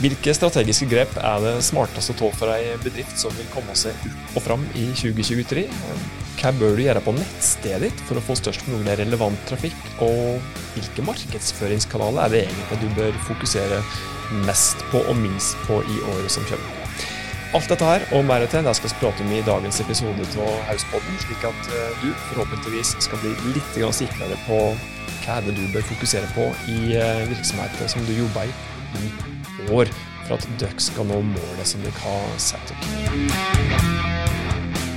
Hvilke strategiske grep er det smarteste å ta for ei bedrift som vil komme seg opp og fram i 2023? Hva bør du gjøre på nettstedet ditt for å få størst mulig relevant trafikk? Og hvilke markedsføringskanaler er det egentlig du bør fokusere mest på og minst på i året som kommer? Alt dette her og mer til det skal vi prate om i dagens episode av Hauspodden, slik at eh, du forhåpentligvis skal bli litt sikrere på hva er det du bør fokusere på i virksomheten som du jobber i år, for at dere skal nå målet som dere har satt opp.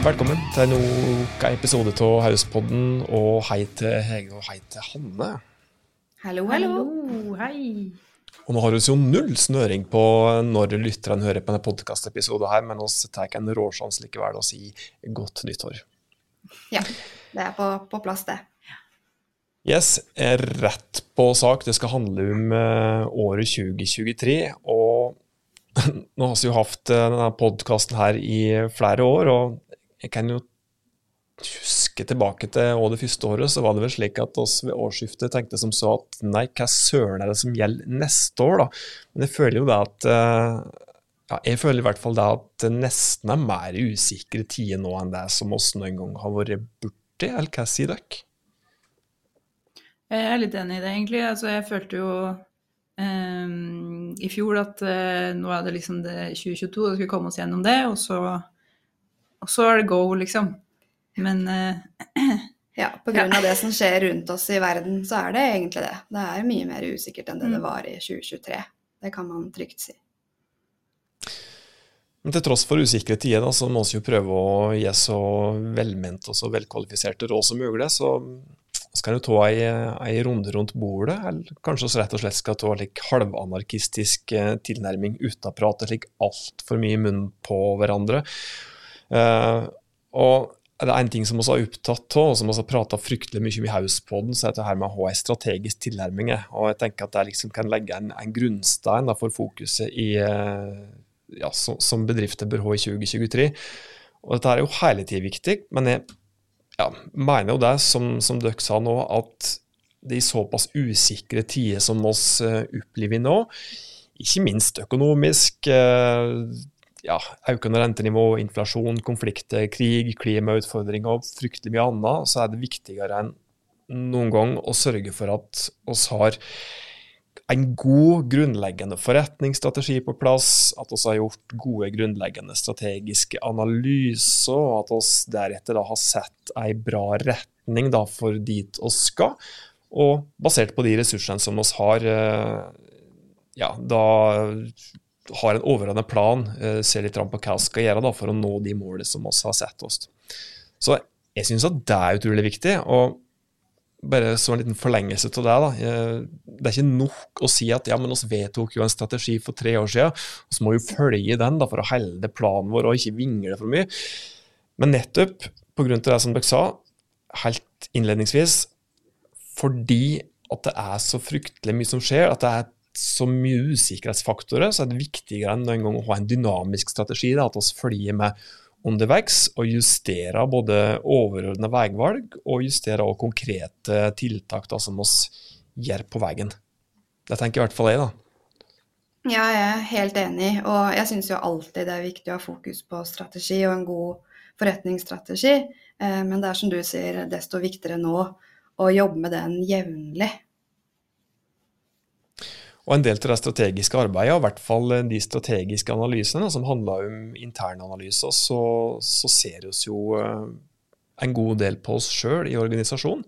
Velkommen til nok en episode av Hauspodden, og hei til Hege og hei til Hanne. Hallo, hallo. Hei. Og nå har vi jo null snøring på når lytterne hører på denne podkastepisoden her, men vi tar en råsjanse likevel å si godt nyttår. Ja, det er på, på plass, det. Yes, rett på sak. Det skal handle om uh, året 2023. Og nå har vi jo hatt uh, denne podkasten her i flere år, og jeg kan jo huske tilbake til det første året, så var det vel slik at oss ved årsskiftet tenkte som så at nei, hva søren er det som gjelder neste år, da? Men jeg føler jo det at uh, ja, jeg føler i hvert fall det at det nesten er mer usikre tider nå enn det som oss noen gang har vært borti, eller hva sier dere? Jeg er litt enig i det, egentlig. Altså, jeg følte jo um, i fjor at uh, nå er det liksom det 2022, og skulle komme oss gjennom det, og så, og så er det go, liksom. Men uh, Ja, pga. Ja. det som skjer rundt oss i verden, så er det egentlig det. Det er mye mer usikkert enn det mm. det var i 2023. Det kan man trygt si. Men til tross for usikre tider, så må vi jo prøve å gi så velmente og så velkvalifiserte råd som mulig. Så skal du ta ei, ei, runde rundt bordet, eller kanskje vi rett og slett skal ta like halvanarkistisk eh, tilnærming uten å prate like altfor mye i munnen på hverandre. Uh, og er en ting som vi har opptatt av, og som vi har prata fryktelig mye om i Hauspodden, så er det her med å ha en strategisk tilnærming. Og jeg tenker at det liksom kan legge en, en grunnstein da, for fokuset i, eh, ja, som, som bedrifter bør ha i 2023. Og dette er jo hele tida viktig, men jeg ja, mener jo det, som, som dere sa nå, at det er såpass usikre tider som oss uh, opplever nå, ikke minst økonomisk, uh, ja, økende rentenivå, inflasjon, konflikter, krig, klimautfordringer og fryktelig mye annet, så er det viktigere enn noen gang å sørge for at oss har en god, grunnleggende forretningsstrategi på plass, at vi har gjort gode, grunnleggende strategiske analyser, og at vi deretter har sett en bra retning da, for dit vi skal. Og basert på de ressursene som vi har, eh, ja, da har en overordnet plan, eh, ser litt på hva vi skal gjøre da, for å nå de målene som vi har sett oss. Så jeg syns at det er utrolig viktig. og bare så en liten forlengelse av det. da. Det er ikke nok å si at ja, men oss vedtok jo en strategi for tre år siden, så må vi følge den da, for å holde planen vår og ikke vingle for mye. Men nettopp pga. det som dere sa helt innledningsvis, fordi at det er så fryktelig mye som skjer, at det er så mye usikkerhetsfaktorer, så er det viktigere enn noen gang å ha en dynamisk strategi. Da, at vi følger med underveis og justere både overordna veivalg og justerer også konkrete tiltak da, som oss gjør på veien. Det tenker i hvert fall jeg, da. Ja, jeg er helt enig. Og jeg syns jo alltid det er viktig å ha fokus på strategi og en god forretningsstrategi. Eh, men det er som du sier, desto viktigere nå å jobbe med den jevnlig. Og en del til det strategiske arbeidet, og i hvert fall eh, de strategiske analysene som handler om internanalyser, så, så ser vi jo eh, en god del på oss sjøl i organisasjonen.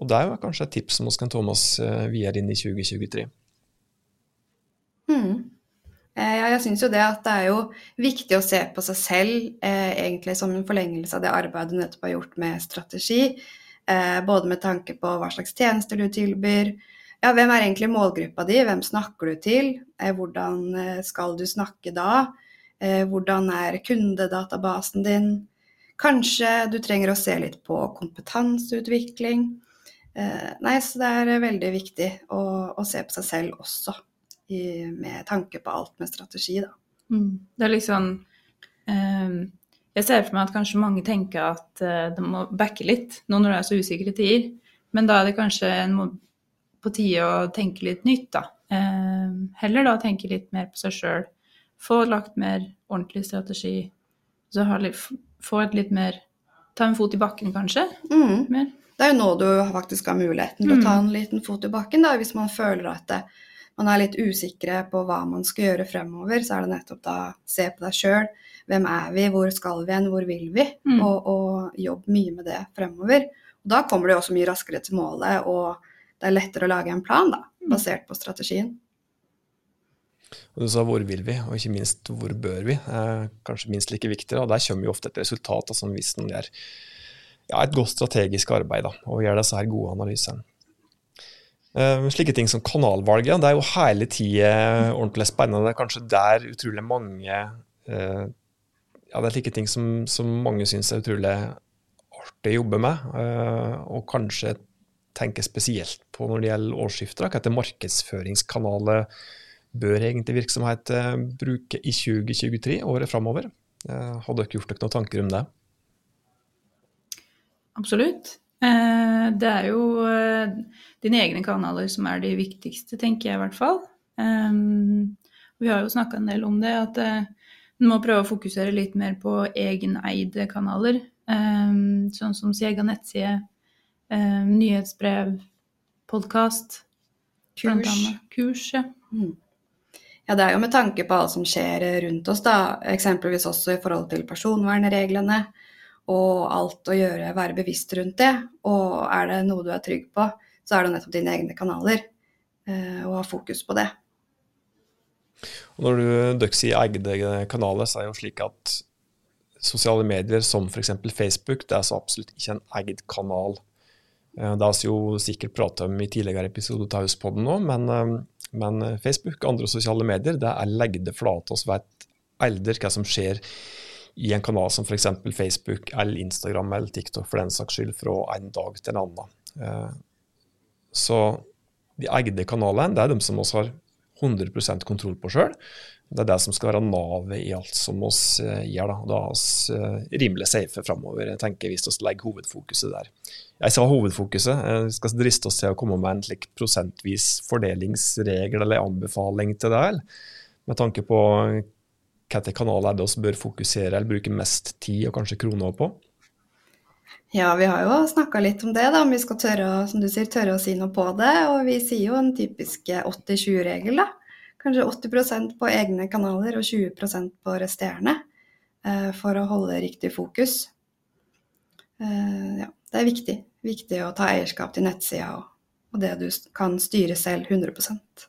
Og det er jo kanskje et tips som vi kan ta med oss eh, videre inn i 2023. Mm. Ja, jeg syns jo det at det er jo viktig å se på seg selv eh, egentlig som en forlengelse av det arbeidet du nettopp har gjort med strategi. Eh, både med tanke på hva slags tjenester du tilbyr, ja, hvem er egentlig målgruppa di, hvem snakker du til, eh, hvordan eh, skal du snakke da, eh, hvordan er kundedatabasen din. Kanskje du trenger å se litt på kompetanseutvikling. Nei, så det er veldig viktig å, å se på seg selv også, i, med tanke på alt med strategi, da. Mm. Det er liksom um, Jeg ser for meg at kanskje mange tenker at uh, de må backe litt nå når det er så usikre tider. Men da er det kanskje en på tide å tenke litt nytt, da. Eh, heller da tenke litt mer på seg sjøl. Få lagt mer ordentlig strategi. Så litt, få et litt mer Ta en fot i bakken, kanskje? Mm. Mer. Det er jo nå du faktisk har muligheten til å ta Mm. en liten fot i bakken, da, hvis man føler at det, man er litt usikre på hva man skal gjøre fremover. Så er det nettopp da se på deg sjøl. Hvem er vi, hvor skal vi hen, hvor vil vi? Mm. Og, og jobb mye med det fremover. Og da kommer du også mye raskere til målet, og det er lettere å lage en plan da, Mm. basert på strategien. Og du sa hvor vil vi, og ikke minst hvor bør vi. Eh, kanskje minst like viktig. Og der kommer jo ofte et resultat da, som viser om det er ja, et godt strategisk arbeid da, og gjør disse her gode analysene. Eh, slike ting som kanalvalget, ja, det er jo hele tida ordentlig spennende. Det er kanskje der utrolig mange eh, Ja, det er slike ting som, som mange syns er utrolig artig å jobbe med, eh, og kanskje tenker spesielt på når det gjelder årsskifter. Heter markedsføringskanaler bør egentlig virksomhet bruke i 2023, året framover? Eh, Har dere gjort dere noen tanker om det? Absolutt. Eh, det er jo eh, dine egne kanaler som er de viktigste, tenker jeg i hvert fall. Eh, vi har jo snakka en del om det, at en må prøve å fokusere litt mer på egeneide kanaler. eh, Sånn som egen nettside, eh, nyhetsbrev, podkast. Kurs. Kurs, ja. Mm. Ja, det er jo med tanke på alt som skjer rundt oss, da. Eksempelvis også i forhold til personvernreglene og alt å gjøre, være bevisst rundt det. Og er det noe du er trygg på, så er det nettopp dine egne kanaler. eh, Og ha fokus på det. Og når du dere sier egne kanaler, så er det jo slik at sosiale medier som f.eks. Facebook, det er så absolutt ikke en eid kanal. Eh, Det har vi jo sikkert pratet om i tidligere episoder av Hauspodden nå, men, eh, men Facebook og andre sosiale medier det er legde flate. Vi vet aldri hva som skjer i en kanal som f.eks. Facebook eller Instagram eller TikTok for den saks skyld fra en dag til en annen. Eh, Så de eide kanalene det er de som vi har 100% kontroll på sjøl. Det er det som skal være navet i alt som oss gjør. Da, da er vi eh, rimelig safe framover, tenker jeg, hvis vi legger hovedfokuset der. Jeg sa hovedfokuset. eh, Vi skal driste oss til å komme med en slik prosentvis fordelingsregel eller anbefaling til det. Med tanke på hvilke kanaler er det vi bør fokusere eller bruke mest tid og kanskje kroner på. Ja, vi har jo snakka litt om det, da, om vi skal tørre som du sier, tørre å si noe på det. Og vi sier jo en typisk 80-20-regel, da. Kanskje 80% på egne kanaler og 20% på resterende. eh, For å holde riktig fokus. Eh, Ja, det er viktig. Viktig å ta eierskap til nettsida og, og det du kan styre selv 100%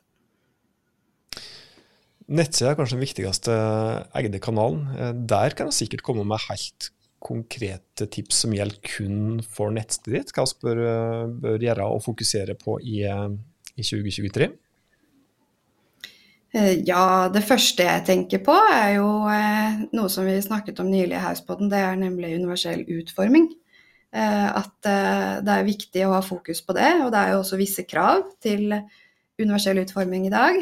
Nettsida er kanskje den viktigste egne kanalen. Eh, Der kan jeg sikkert komme med helt konkrete tips som gjelder kun for nettstedet ditt. Hva vi bør, bør gjøre og fokusere på i, i 2023. Eh, Ja, det første jeg tenker på er jo eh, noe som vi snakket om nylig i Hauspodden, det er nemlig universell utforming. Eh, at det er viktig å ha fokus på det, og det er jo også visse krav til universell utforming i dag.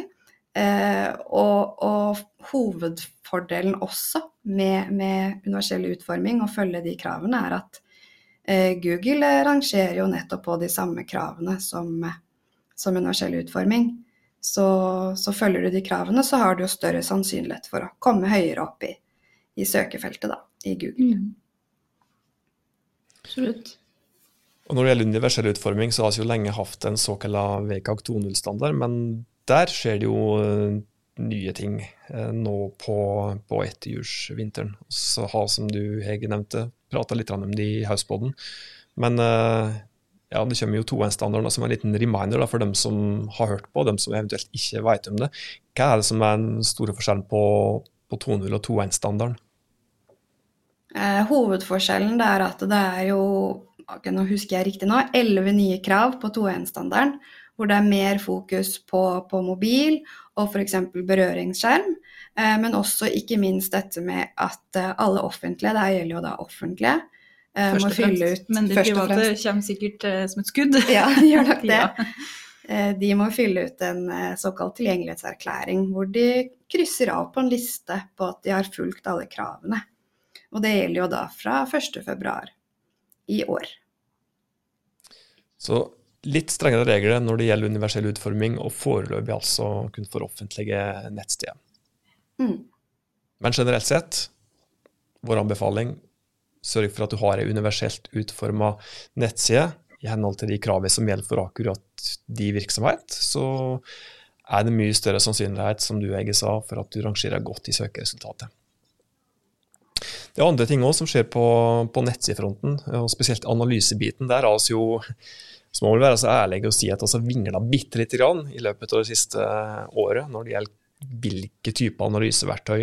Og, og hovedfordelen også med, med universell utforming og følge de kravene, er at eh, Google rangerer jo nettopp på de samme kravene som, som universell utforming. Så, så følger du de kravene, så har du jo større sannsynlighet for å komme høyere opp i, i søkefeltet da, i Google. Mm. Absolutt. Og Når det gjelder universell utforming, så har vi jo lenge hatt en såkalt WCAG 2.0-standard, men der skjer det jo eh, nye ting eh, nå på, på etterjulsvinteren. Så har, som du Hege nevnte, prata litt om det i Hauspodden. Men eh, ja, det kommer jo 2.1-standarden som en liten reminder da, for dem som har hørt på, dem som eventuelt ikke vet om det. Hva er det som er den store forskjellen på, på 2.0 og 2.1-standarden? Eh, hovedforskjellen er at det er jo, nå husker jeg riktig nå, 11 nye krav på 2.1-standarden, hvor det er mer fokus på, på mobil og f.eks. berøringsskjerm. Eh, men også ikke minst dette med at eh, alle offentlige, det her gjelder jo da offentlige, eh, Først må fylle ut Men de først private kommer sikkert eh, som et skudd. Ja, de gjør nok det. Eh, De må fylle ut en eh, såkalt tilgjengelighetserklæring, hvor de krysser av på en liste på at de har fulgt alle kravene. Og det gjelder jo da fra 1.2 i år. Så litt strengere regler når det gjelder universell utforming, og foreløpig altså kun for offentlige nettsteder. Mm. Men generelt sett, vår anbefaling, sørg for at du har ei universelt utforma nettside i henhold til de kravene som gjelder for akkurat de virksomhet. Så er det mye større sannsynlighet, som du Ege sa, for at du rangerer godt i søkeresultatet. Det er andre ting også som skjer på, på nettsidefronten, og spesielt analysebiten. Der er altså jo så må vi være så ærlige og si at vi har vingla bitte lite grann i løpet av det siste året når det gjelder hvilke typer analyseverktøy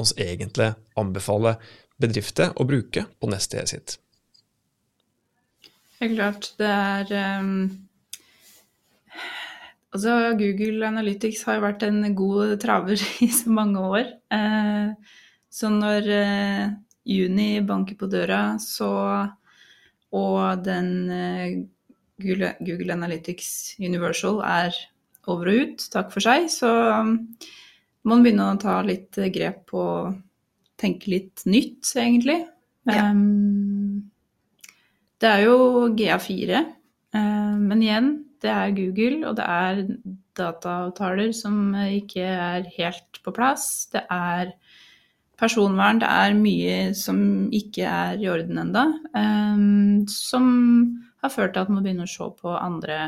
vi egentlig anbefaler bedrifter å bruke på nettstedet sitt. Det er klart. Det er um, Altså, Google Analytics har jo vært en god traver i så mange år. Uh, så når uh, juni banker på døra, så Og den uh, Google, Google, Analytics Universal er over og ut, takk for seg, så um, må man begynne å ta litt grep og tenke litt nytt, egentlig. Ja. Um, det er jo GA4, uh, men igjen, det er Google, og det er dataavtaler som ikke er helt på plass. Det er personvern, det er mye som ikke er i orden ennå. Um, som har ført til at man begynner å se på andre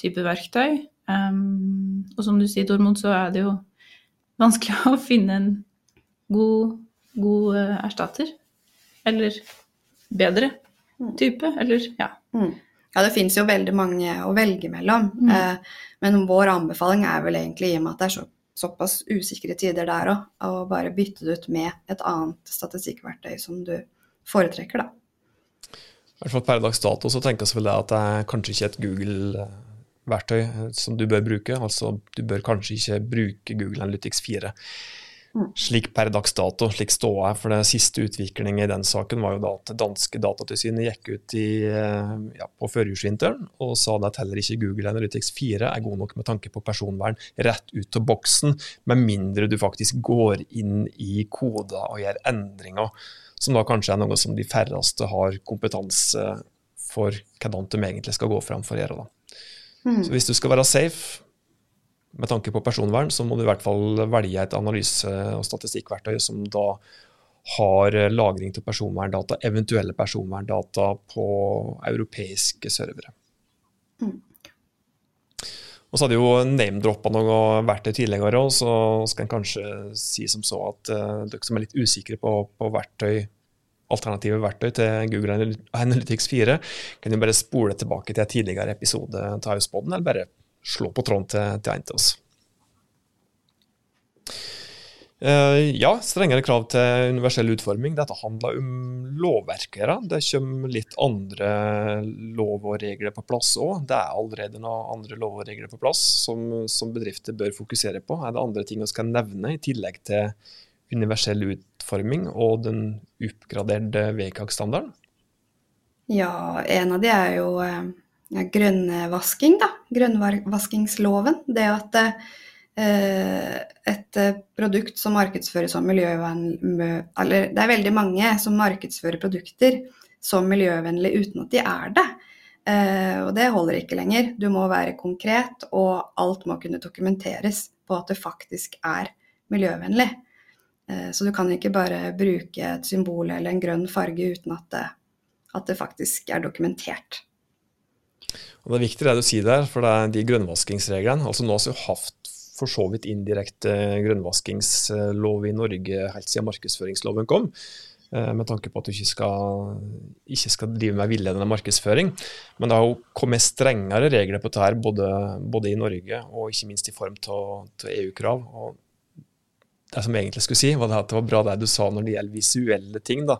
typer verktøy. Um, og som du sier, Tormod, så er det jo vanskelig å finne en god, god uh, erstatter. Eller bedre mm. type, eller ja. Mm. Ja, det finnes jo veldig mange å velge mellom. Mm. Uh, men vår anbefaling er vel egentlig, i og med at det er så, såpass usikre tider der òg, å bare bytte det ut med et annet statistikkverktøy som du foretrekker, da. I hvert fall per dags dato så tenker jeg det at det er kanskje ikke et Google-verktøy som du bør bruke. Altså du bør kanskje ikke bruke Google Analytics 4 mm. Slik per dags dato, slik ståa er. For det siste utviklingen i den saken var jo da at danske datatilsynet gikk ut i, ja, på førjulsvinteren og sa at heller ikke Google Analytics 4 er god nok med tanke på personvern rett ut av boksen, med mindre du faktisk går inn i koder og gjør endringer som da kanskje er noe som de færreste har kompetanse for hvordan de egentlig skal gå fram for å gjøre. Da. Mm. Så hvis du skal være safe med tanke på personvern, så må du i hvert fall velge et analyse- og statistikkverktøy som da har lagring til personverndata, eventuelle personverndata på europeiske servere. Mm. Og så hadde jo name-droppa noe verktøy tidligere òg, så skal en kanskje si som så at uh, dere som er litt usikre på, på verktøy, alternative verktøy til Google Analytics 4, kan jo bare spole tilbake til en tidligere episode av Hauspodden, eller bare slå på tråden til, til en av oss. Ja, strengere krav til universell utforming. Dette handler om lovverkere. Det kommer litt andre lov og regler på plass òg. Det er allerede noen andre lov og regler på plass som, som, bedrifter bør fokusere på. Er det andre ting vi skal nevne, i tillegg til universell utforming og den oppgraderte WCAG-standarden? Ja, en av de er jo eh, ja, grønnvasking, da. Grønnvaskingsloven. Det at Eh, et eh, produkt som markedsføres som miljøvennlig Eller det er veldig mange som markedsfører produkter som miljøvennlig uten at de er det. Eh, og det holder ikke lenger. Du må være konkret, og alt må kunne dokumenteres på at det faktisk er miljøvennlig. Så du kan ikke bare bruke et symbol eller en grønn farge uten at det, at det faktisk er dokumentert. Og det er viktig det du sier der, for det er de grønnvaskingsreglene. altså Nå har vi hatt for så vidt indirekte grønnvaskingslov i Norge helt siden markedsføringsloven kom. Eh, med tanke på at du ikke skal, ikke skal drive med villedende markedsføring. Men det har jo kommet strengere regler på dette, både, både i Norge og ikke minst i form av EU-krav. og Det som jeg egentlig skulle si, var at det var bra det du sa når det gjelder visuelle ting. da.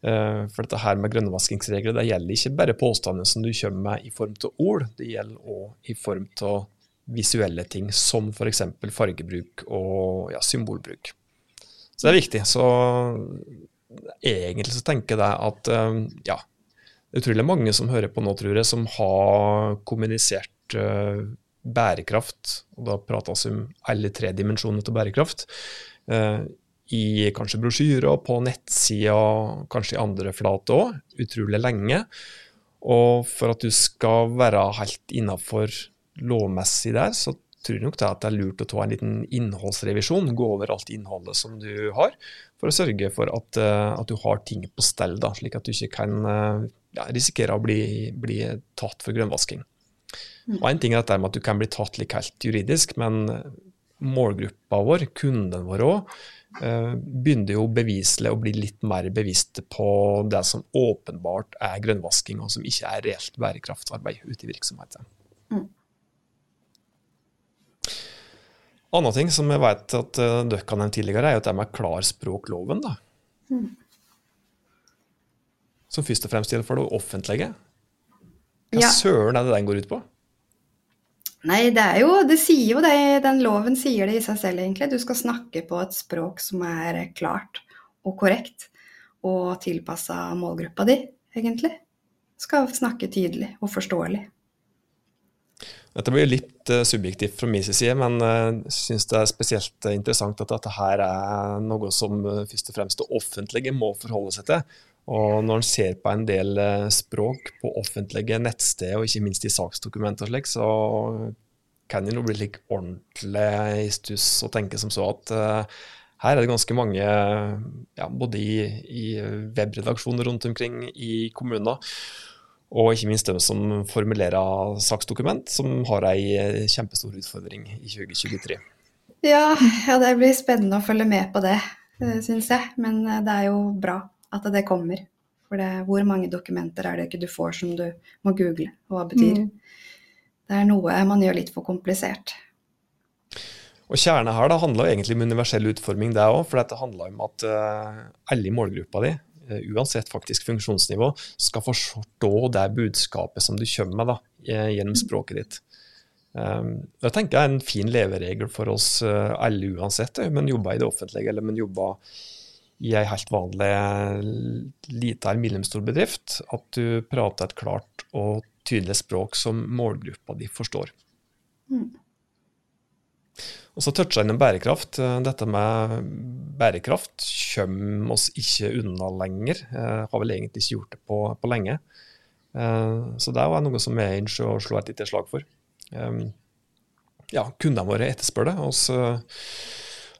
Eh, for dette her med grønnvaskingsregler det gjelder ikke bare påstander som du kommer med i form av ord, det gjelder òg i form av visuelle ting, som f.eks. fargebruk og ja, symbolbruk. Så det er viktig. Så egentlig så tenker jeg at um, ja, det er utrolig mange som hører på nå, tror jeg, som har kommunisert uh, bærekraft, og da prates om alle tre dimensjoner til bærekraft, uh, i kanskje brosjyrer, på nettsider, kanskje i andre flater òg, utrolig lenge. Og for at du skal være helt innafor lovmessig der, så tror jeg nok det at det er lurt å ta en liten innholdsrevisjon. Gå over alt innholdet som du har, for å sørge for at, eh, at du har ting på stell, da, slik at du ikke kan eh, ja, risikere å bli, bli, tatt for grønnvasking. Og En ting er dette med at du kan bli tatt like helt juridisk, men målgruppa vår, kunden vår òg, begynner jo beviselig å bli litt mer bevisste på det som åpenbart er grønnvasking, og som ikke er reelt bærekraftarbeid ute i virksomheten. Mm. Annen ting som jeg vet at uh, dere har nevnt tidligere, er jo det med klarspråkloven. da. Mm. Som først og fremst gjelder for det offentlige. Hva ja. søren er det den går ut på? Nei, det er jo Det sier jo det, den loven sier det i seg selv, egentlig. Du skal snakke på et språk som er klart og korrekt, og tilpassa målgruppa di, egentlig. Du skal snakke tydelig og forståelig. Dette blir litt uh, subjektivt fra min side, men jeg uh, syns det er spesielt interessant at dette her er noe som uh, først og fremst det offentlige må forholde seg til. Og når en ser på en del språk på offentlige nettsteder, og ikke minst i saksdokumenter og slik, så kan en bli litt ordentlig i stuss og tenke som så at her er det ganske mange, ja, både i, i webredaksjoner rundt omkring i kommuner, og ikke minst dem som formulerer saksdokument, som har ei eh, kjempestor utfordring i 2023. Ja, ja, det blir spennende å følge med på det, eh, syns jeg. Men eh, det er jo bra at det kommer. For det, hvor mange dokumenter er det ikke du får som du må google, hva det betyr. Mm. Det er noe man gjør litt for komplisert. Og Kjernen her da handler egentlig om universell utforming, det òg. For dette handler om at uh, alle i målgruppa di uh, uansett faktisk funksjonsnivå, skal forstå det budskapet som du kommer med da, gjennom språket ditt. Um, det tenker jeg er en fin leveregel for oss uh, alle uansett, om en jobber i det offentlige eller man jobber i ei helt vanlig lita eller mellomstor bedrift, at du prater et klart og tydelig språk som målgruppa di forstår. Mm. Og så toucha innom bærekraft. Eh, dette med bærekraft kommer oss ikke unna lenger. Jeg har vel egentlig ikke gjort det på, på lenge. Eh, så det er noe som jeg ønsker å slå et lite slag for. Eh, ja, kundene våre etterspør det. Og så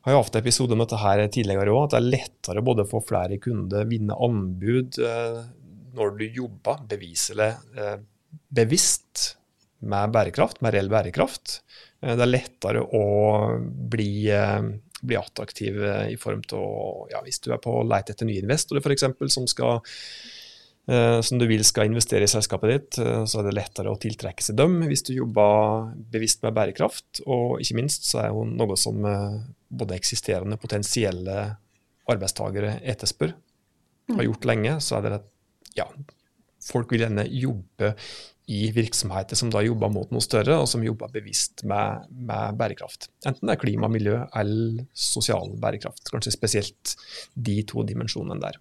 har jo hatt episoder om dette her tidligere òg, at det er lettere både å få flere kunder, vinne anbud når du jobber beviselig bevisst med bærekraft, med reell bærekraft, Eh, det er lettere å bli, eh, bli attraktiv eh, i form til ja, Hvis du er på leit etter nye investorer f.eks. som som du vil skal investere i selskapet ditt, så er det lettere å tiltrekke seg dem hvis du jobber bevisst med bærekraft. Og ikke minst så er det noe som både eksisterende potensielle arbeidstakere etterspør. Har gjort lenge, så er det at ja, folk vil gjerne jobbe i virksomheter som da jobber mot noe større, og som jobber bevisst med, med, bærekraft. Enten det er klima, miljø eller sosial bærekraft. Kanskje spesielt de to dimensjonene der.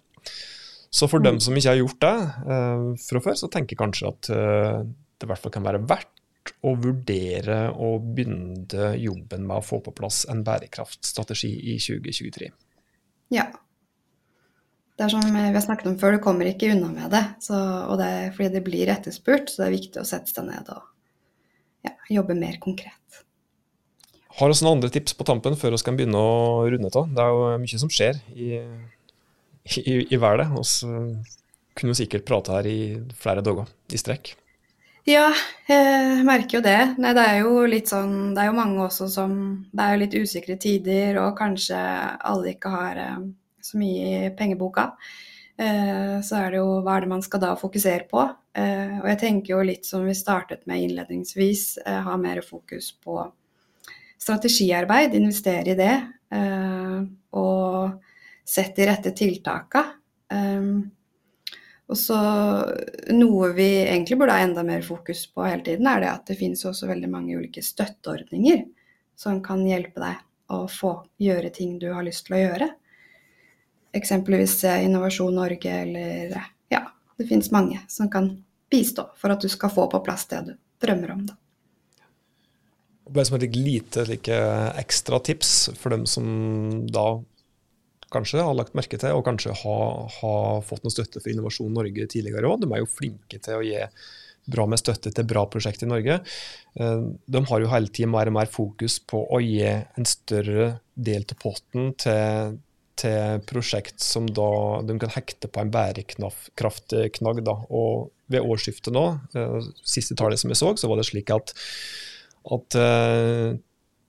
Så for mm. dem som ikke har gjort det uh, fra før, så tenker jeg kanskje at uh, det i hvert fall kan være verdt å vurdere å begynne jobben med å få på plass en bærekraftstrategi i 2023. Ja, det er som vi har snakket om før, du kommer ikke unna med det. Så, og det er fordi det blir etterspurt, så det er viktig å sette seg ned og ja, jobbe mer konkret. Har vi noen andre tips på tampen før vi kan begynne å runde av? Det er jo mye som skjer i, i, i verden. Vi kunne sikkert prate her i flere dager i strekk. Ja, jeg merker jo det. Nei, det er jo litt sånn Det er jo mange også som Det er jo litt usikre tider, og kanskje alle ikke har eh, så mye i pengeboka. Eh, så er det jo hva er det man skal da fokusere på. Eh, og jeg tenker jo litt som vi startet med innledningsvis, ha mer fokus på strategiarbeid, investere i det. Og sette de rette tiltaka. Og så Noe vi egentlig burde ha enda mer fokus på hele tiden, er det at det finnes også veldig mange ulike støtteordninger som kan hjelpe deg å få gjøre ting du har lyst til å gjøre eksempelvis Innovasjon Norge eller Ja, det finnes mange som kan bistå for at du skal få på plass det du drømmer om. da. Bare som et lite like, ekstra tips for dem som da kanskje har lagt merke til, og kanskje har, har fått noe støtte for Innovasjon Norge tidligere òg. De er jo flinke til å gi bra med støtte til bra prosjekt i Norge. Eh, de har jo hele tiden mer og mer fokus på å gi en større del til potten til, til prosjekt som da de kan hekte på en bærekraftknagg. Og ved årsskiftet nå, eh, siste tallet som jeg så, så var det slik at, at eh,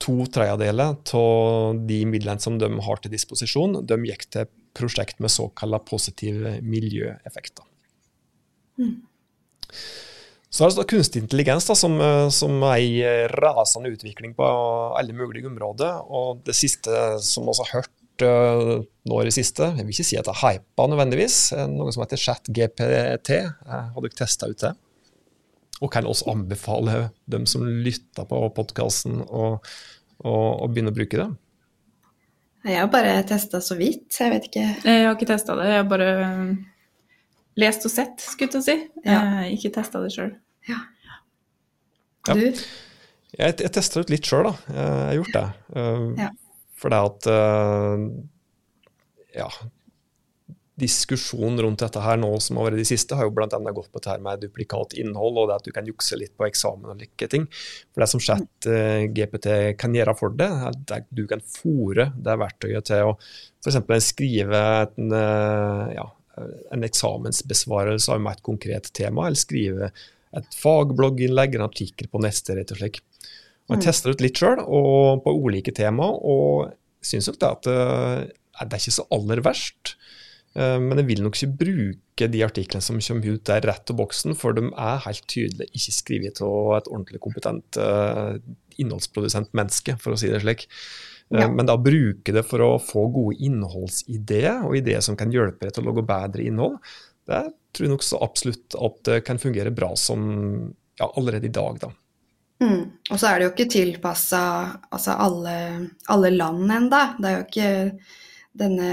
to tredjedeler av de midlene som de har til disposisjon, de gikk til prosjekt med såkalt positive miljøeffekter. Mm. Så er det kunstig intelligens da, som, eh, som er i rasende utvikling på alle mulige områder. Og det siste som vi har hørt uh, nå i det siste, jeg vil ikke si at det er hypa nødvendigvis, noe som heter ChatGPT. Har dere testa ut det? Og kan også anbefale dem som lytter på podkasten, å, begynne å bruke det? Jeg har bare testa så vidt, så jeg vet ikke. Jeg har ikke testa det, jeg har bare lest og sett, skulle jeg si. Ja. Jeg ikke testa det sjøl. Ja. Du? Ja. Jeg, jeg testa ut litt sjøl, da. Jeg har gjort det. Uh, ja. For det at uh, Ja. Diskusjonen rundt dette her nå som har vært de siste, har jo bl.a. gått på det her med duplikat innhold, og det at du kan jukse litt på eksamen og like ting. For det som chat eh, GPT kan gjøre for det, er at du kan fòre det verktøyet til å f.eks. skrive en, ja, en eksamensbesvarelse av et konkret tema, eller skrive et fagblogginnlegg, en artikkel på neste, rett og slett. Og jeg mm. tester ut litt sjøl, på ulike tema, og syns nok det at uh, det er ikke så aller verst. Uh, men jeg vil nok ikke bruke de artiklene som kommer ut der rett til boksen, for de er helt tydelig ikke skrevet av et ordentlig kompetent uh, innholdsprodusent menneske, for å si det slik. Ja. Men da bruke det for å få gode innholdsideer, og ideer som kan hjelpe deg til å lage bedre innhold, det tror jeg nok så absolutt at det kan fungere bra som ja, allerede i dag, da. Mm. Og så er det jo ikke tilpassa altså alle, alle land ennå. Det er jo ikke Denne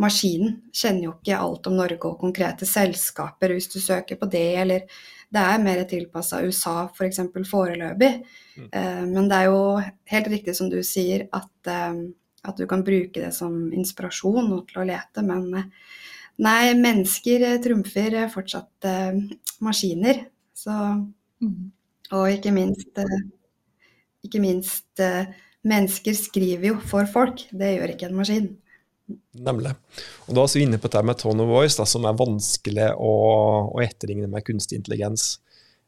maskinen kjenner jo ikke alt om Norge og konkrete selskaper hvis du søker på det, eller det er mer tilpassa USA f.eks. For foreløpig. Mm. Uh, men det er jo helt riktig som du sier, at, uh, at, du kan bruke det som inspirasjon og til å lete, men uh, Nei, mennesker eh, trumfer eh, fortsatt eh, maskiner. Så mm. Og ikke minst Ikke minst Mennesker skriver jo for folk, det gjør ikke en maskin. Nemlig. Og Da er vi inne på det med tone of voice, da, som er vanskelig å, å etterligne med kunstig intelligens.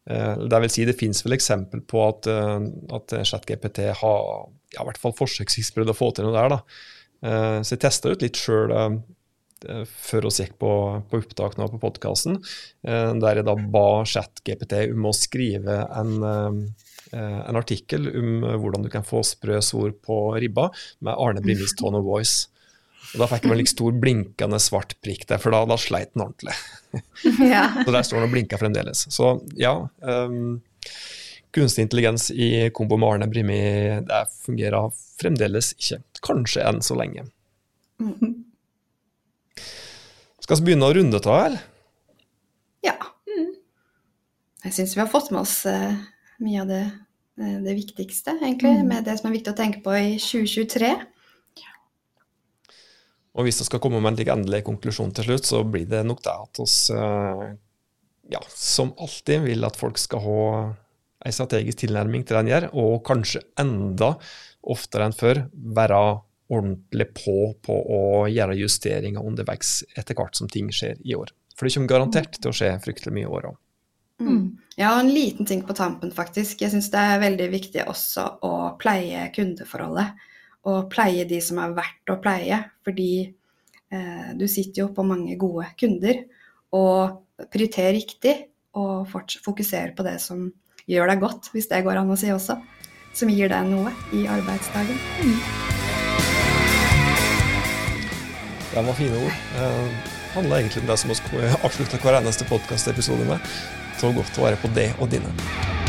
Det vil si, det finnes vel eksempel på at, at ChatGPT har ja, i hvert fall forsøksvis prøvd å få til noe der. da. Så jeg testa ut litt sjøl Eh, før vi gikk på, på opptak nå på podkasten, eh, der jeg da ba ChatGPT om å skrive en, eh, en, artikkel om hvordan du kan få sprø svor på ribba, med Arne Brimis tone of voice. Og Da fikk jeg en stor blinkende svart prikk der, for da, da sleit den ordentlig. Ja. Så der står den og blinker fremdeles. Så ja. Um, kunstig intelligens i kombo med Arne Brimi, det fungerer fremdeles ikke. Kanskje enn så lenge. Skal vi begynne å runde av, eller? Ja. Mm. Jeg syns vi har fått med oss uh, mye av det, uh, det viktigste, egentlig. Mm. Med det som er viktig å tenke på i 2023. Og hvis vi skal komme med en endelig konklusjon til slutt, så blir det nok det at vi uh, ja, som alltid vil at folk skal ha en strategisk tilnærming til det en gjør, og kanskje enda oftere enn før være ordentlig på på å gjøre justeringer underveis etter hvert som ting skjer i år. For det kommer garantert til å skje fryktelig mye i år òg. Mm. Ja, en liten ting på tampen, faktisk. Jeg syns det er veldig viktig også å pleie kundeforholdet. Og pleie de som er verdt å pleie. Fordi eh, du sitter jo på mange gode kunder. Og prioriter riktig, og fokusere på det som gjør deg godt, hvis det går an å si også. Som gir deg noe i arbeidsdagen. Mm. Det var fine ord. Det handla handler egentlig om det som vi avslutta hver eneste podkastepisode med. Så godt å være på det og dine.